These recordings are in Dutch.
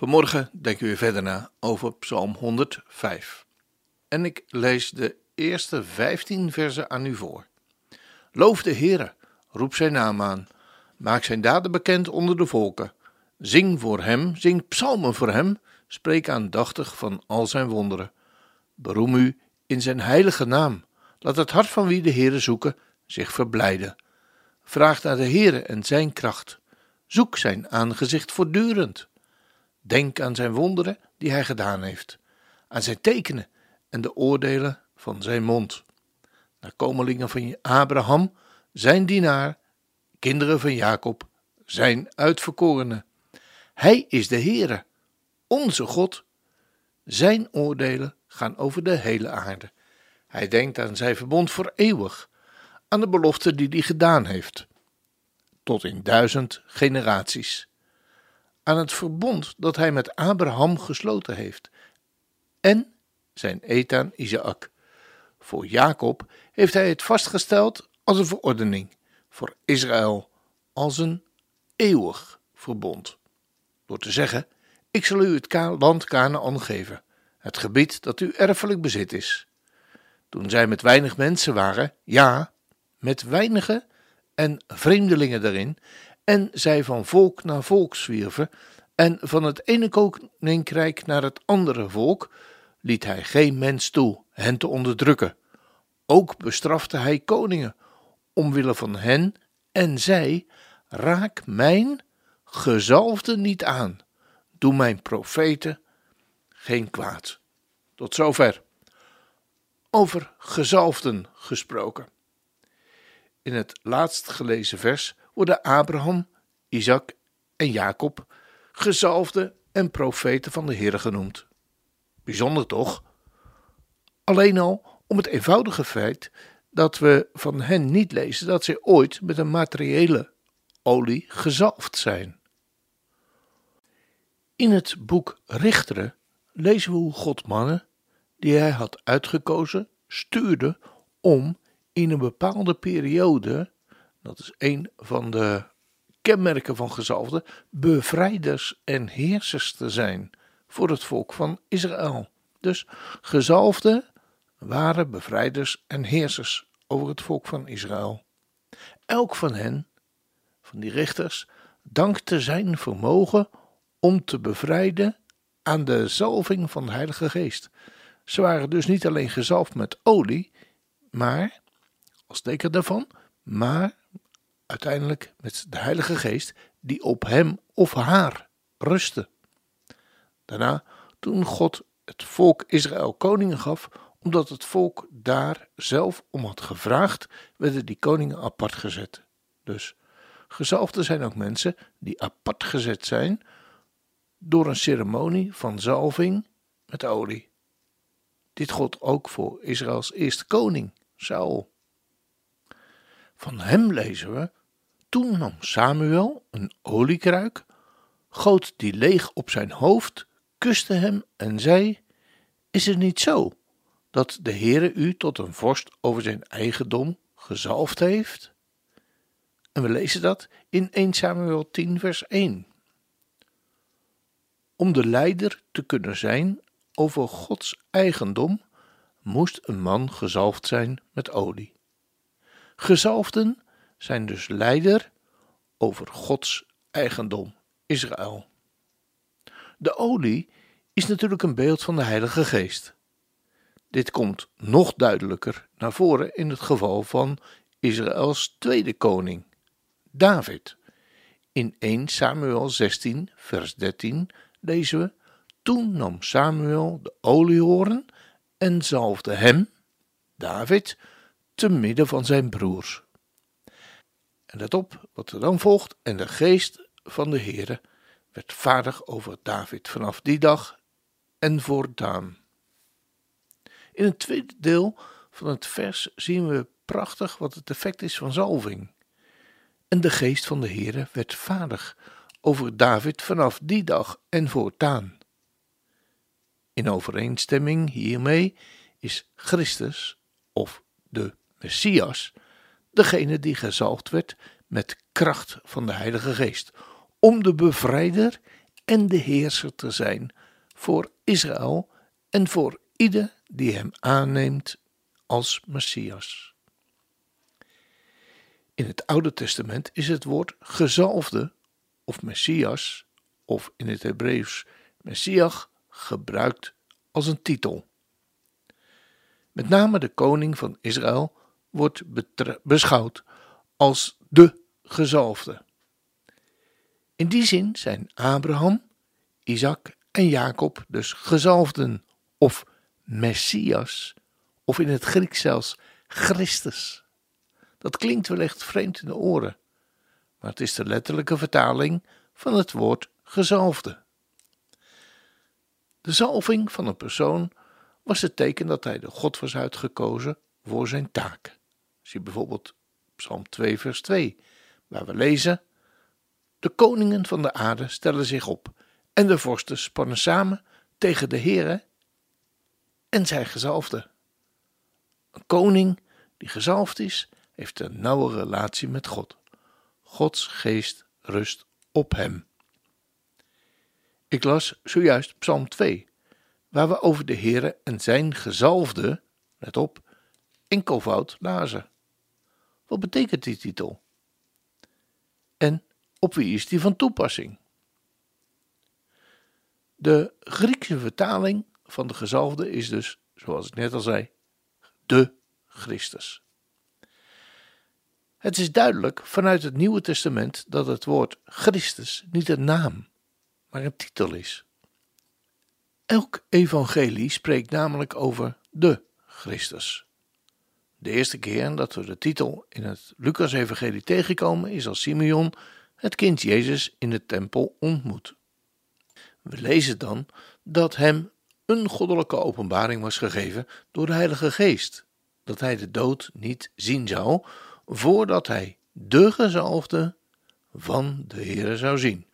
Vanmorgen denken we verder na over Psalm 105. En ik lees de eerste 15 versen aan u voor. Loof de Heere, roep zijn naam aan, maak zijn daden bekend onder de volken. Zing voor hem, zing psalmen voor hem, spreek aandachtig van al zijn wonderen. Beroem u in zijn heilige naam. Laat het hart van wie de Heere zoeken zich verblijden. Vraag naar de Heere en zijn kracht. Zoek zijn aangezicht voortdurend. Denk aan zijn wonderen die hij gedaan heeft, aan zijn tekenen en de oordelen van zijn mond. Nakomelingen van Abraham, zijn dienaar, kinderen van Jacob, zijn uitverkorenen. Hij is de Heere, onze God. Zijn oordelen gaan over de hele aarde. Hij denkt aan zijn verbond voor eeuwig, aan de belofte die hij gedaan heeft, tot in duizend generaties aan het verbond dat hij met Abraham gesloten heeft en zijn Ethan Isaac. Voor Jacob heeft hij het vastgesteld als een verordening, voor Israël als een eeuwig verbond. Door te zeggen: Ik zal u het land Canaan geven, het gebied dat uw erfelijk bezit is. Toen zij met weinig mensen waren, ja, met weinige en vreemdelingen daarin, en zij van volk naar volk zwierven, en van het ene koninkrijk naar het andere volk, liet hij geen mens toe hen te onderdrukken. Ook bestrafte hij koningen, omwille van hen, en zij: Raak mijn gezalfde niet aan, doe mijn profeten geen kwaad. Tot zover. Over gezalfden gesproken. In het laatst gelezen vers worden Abraham, Isaac en Jacob gezalfde en profeten van de Heer genoemd. Bijzonder toch? Alleen al om het eenvoudige feit dat we van hen niet lezen dat zij ooit met een materiële olie gezalfd zijn. In het boek Richteren lezen we hoe God mannen, die hij had uitgekozen, stuurde om in een bepaalde periode dat is een van de kenmerken van gezalfden, bevrijders en heersers te zijn voor het volk van Israël. Dus gezalfden waren bevrijders en heersers over het volk van Israël. Elk van hen, van die richters, dankte zijn vermogen om te bevrijden aan de zalving van de Heilige Geest. Ze waren dus niet alleen gezalfd met olie, maar, als teken daarvan, maar uiteindelijk met de Heilige Geest die op hem of haar rustte. Daarna, toen God het volk Israël koningen gaf, omdat het volk daar zelf om had gevraagd, werden die koningen apart gezet. Dus gezalfden zijn ook mensen die apart gezet zijn door een ceremonie van zalving met olie. Dit God ook voor Israëls eerste koning, Saul. Van hem lezen we toen nam Samuel een oliekruik, goot die leeg op zijn hoofd, kuste hem en zei: Is het niet zo dat de Heere u tot een vorst over zijn eigendom gezalfd heeft? En we lezen dat in 1 Samuel 10, vers 1. Om de leider te kunnen zijn over Gods eigendom, moest een man gezalfd zijn met olie. Gezalfden zijn dus leider over Gods eigendom, Israël. De olie is natuurlijk een beeld van de Heilige Geest. Dit komt nog duidelijker naar voren in het geval van Israëls tweede koning, David. In 1 Samuel 16, vers 13 lezen we: Toen nam Samuel de oliehoorn en zalfde hem, David, te midden van zijn broers. En let op wat er dan volgt. En de geest van de Heere werd vaardig over David vanaf die dag en voortaan. In het tweede deel van het vers zien we prachtig wat het effect is van zalving. En de geest van de Heere werd vaardig over David vanaf die dag en voortaan. In overeenstemming hiermee is Christus, of de Messias, degene die gezalfd werd met kracht van de Heilige Geest, om de bevrijder en de heerser te zijn voor Israël en voor ieder die hem aanneemt als Messias. In het Oude Testament is het woord gezalfde of Messias, of in het Hebreeuws Messiach, gebruikt als een titel. Met name de koning van Israël wordt beschouwd als de gezalfde. In die zin zijn Abraham, Isaac en Jacob dus gezalfden of Messias, of in het Grieks zelfs Christus. Dat klinkt wellicht vreemd in de oren, maar het is de letterlijke vertaling van het woord gezalfde. De zalving van een persoon was het teken dat hij de God was uitgekozen voor zijn taak. Zie bijvoorbeeld Psalm 2, vers 2, waar we lezen: De koningen van de aarde stellen zich op, en de vorsten spannen samen tegen de Heere en zijn gezalfde. Een koning die gezalfd is, heeft een nauwe relatie met God. Gods geest rust op hem. Ik las zojuist Psalm 2, waar we over de Heere en zijn gezalfde, let op, enkelvoud lazen. Wat betekent die titel? En op wie is die van toepassing? De Griekse vertaling van de gezalfde is dus, zoals ik net al zei, de Christus. Het is duidelijk vanuit het Nieuwe Testament dat het woord Christus niet een naam, maar een titel is. Elk evangelie spreekt namelijk over de Christus. De eerste keer dat we de titel in het Lucas-evangelie tegenkomen is als Simeon het kind Jezus in de tempel ontmoet. We lezen dan dat hem een goddelijke openbaring was gegeven door de Heilige Geest, dat hij de dood niet zien zou, voordat hij de gezalfde van de Heere zou zien.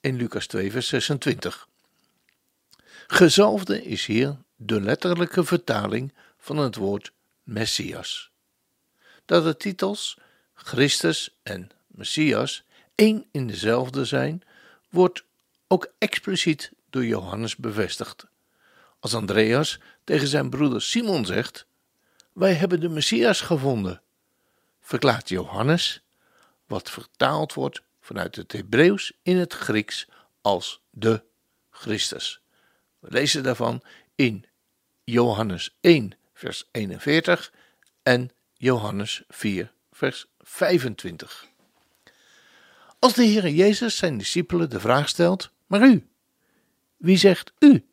In Lucas 2, vers 26. Gezalfde is hier de letterlijke vertaling van het woord Messias. Dat de titels Christus en Messias één in dezelfde zijn, wordt ook expliciet door Johannes bevestigd. Als Andreas tegen zijn broeder Simon zegt: Wij hebben de Messias gevonden, verklaart Johannes, wat vertaald wordt vanuit het Hebreeuws in het Grieks als de Christus. We lezen daarvan in Johannes 1, vers 41 en Johannes 4, vers 25. Als de Heer Jezus zijn discipelen de vraag stelt: Maar u, wie zegt u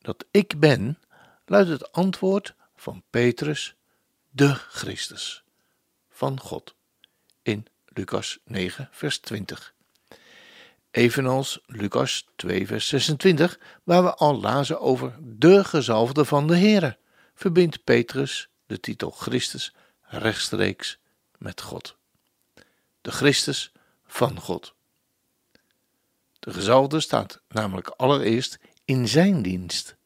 dat ik ben? luidt het antwoord van Petrus, de Christus van God, in Lucas 9, vers 20. Evenals Lucas 2, vers 26, waar we al lazen over de gezalfde van de Heere, verbindt Petrus de titel Christus rechtstreeks met God. De Christus van God. De gezalfde staat namelijk allereerst in zijn dienst.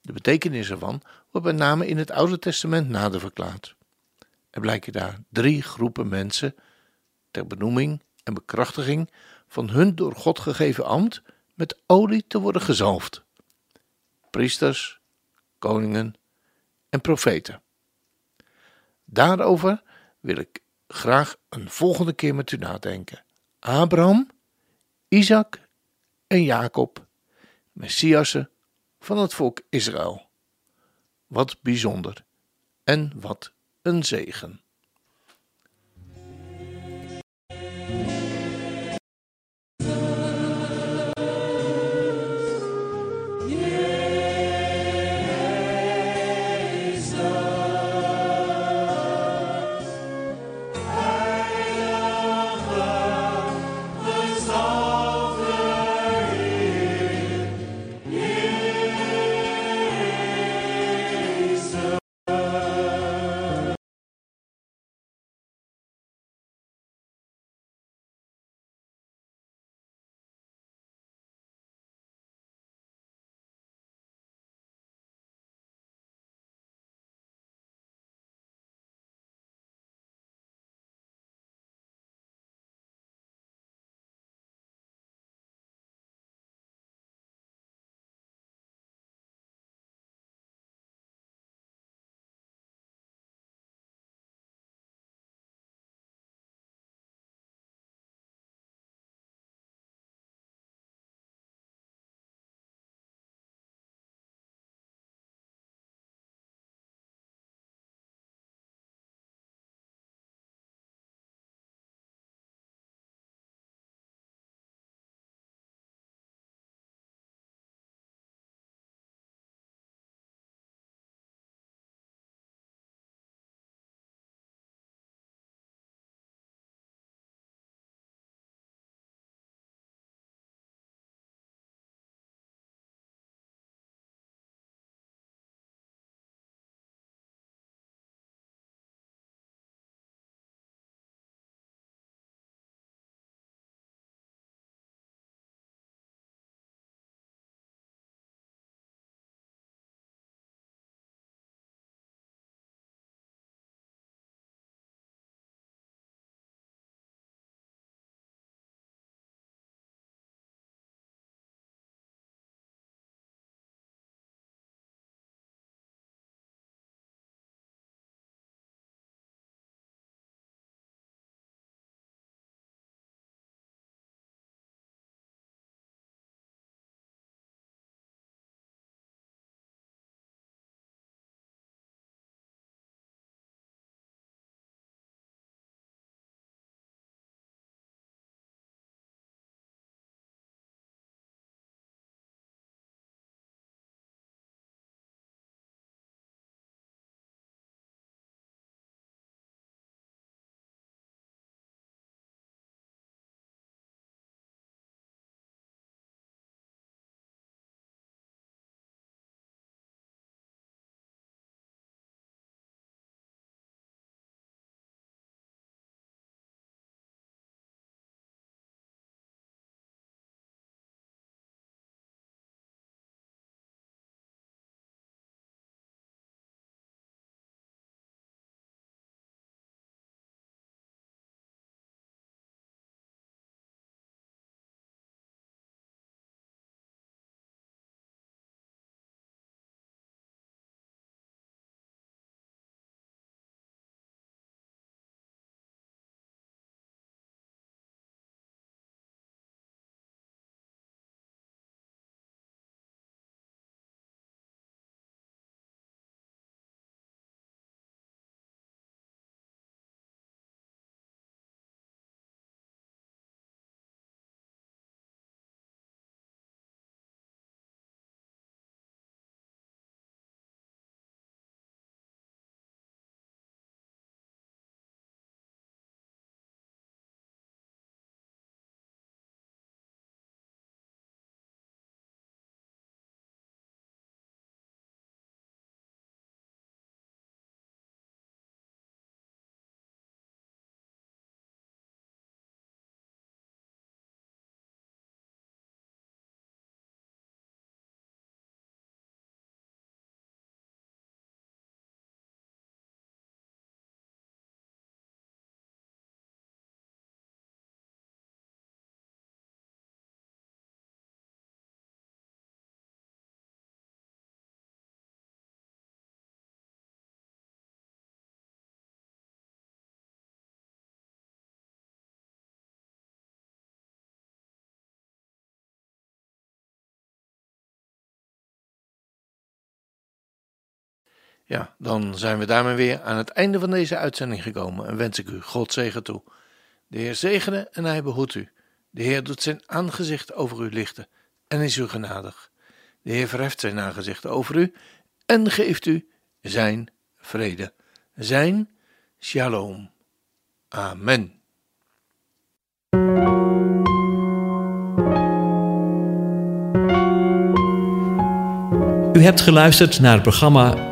De betekenis ervan wordt met name in het Oude Testament nader verklaard. Er blijken daar drie groepen mensen ter benoeming en bekrachtiging van hun door God gegeven ambt met olie te worden gezalfd: priesters, koningen en profeten. Daarover wil ik graag een volgende keer met u nadenken. Abraham, Isaac en Jacob, Messiassen van het volk Israël. Wat bijzonder en wat een zegen. Ja, dan zijn we daarmee weer aan het einde van deze uitzending gekomen en wens ik u God zegen toe. De Heer zegene en hij behoedt u. De Heer doet zijn aangezicht over u lichten en is u genadig. De Heer verheft zijn aangezicht over u en geeft u zijn vrede, zijn shalom. Amen. U hebt geluisterd naar het programma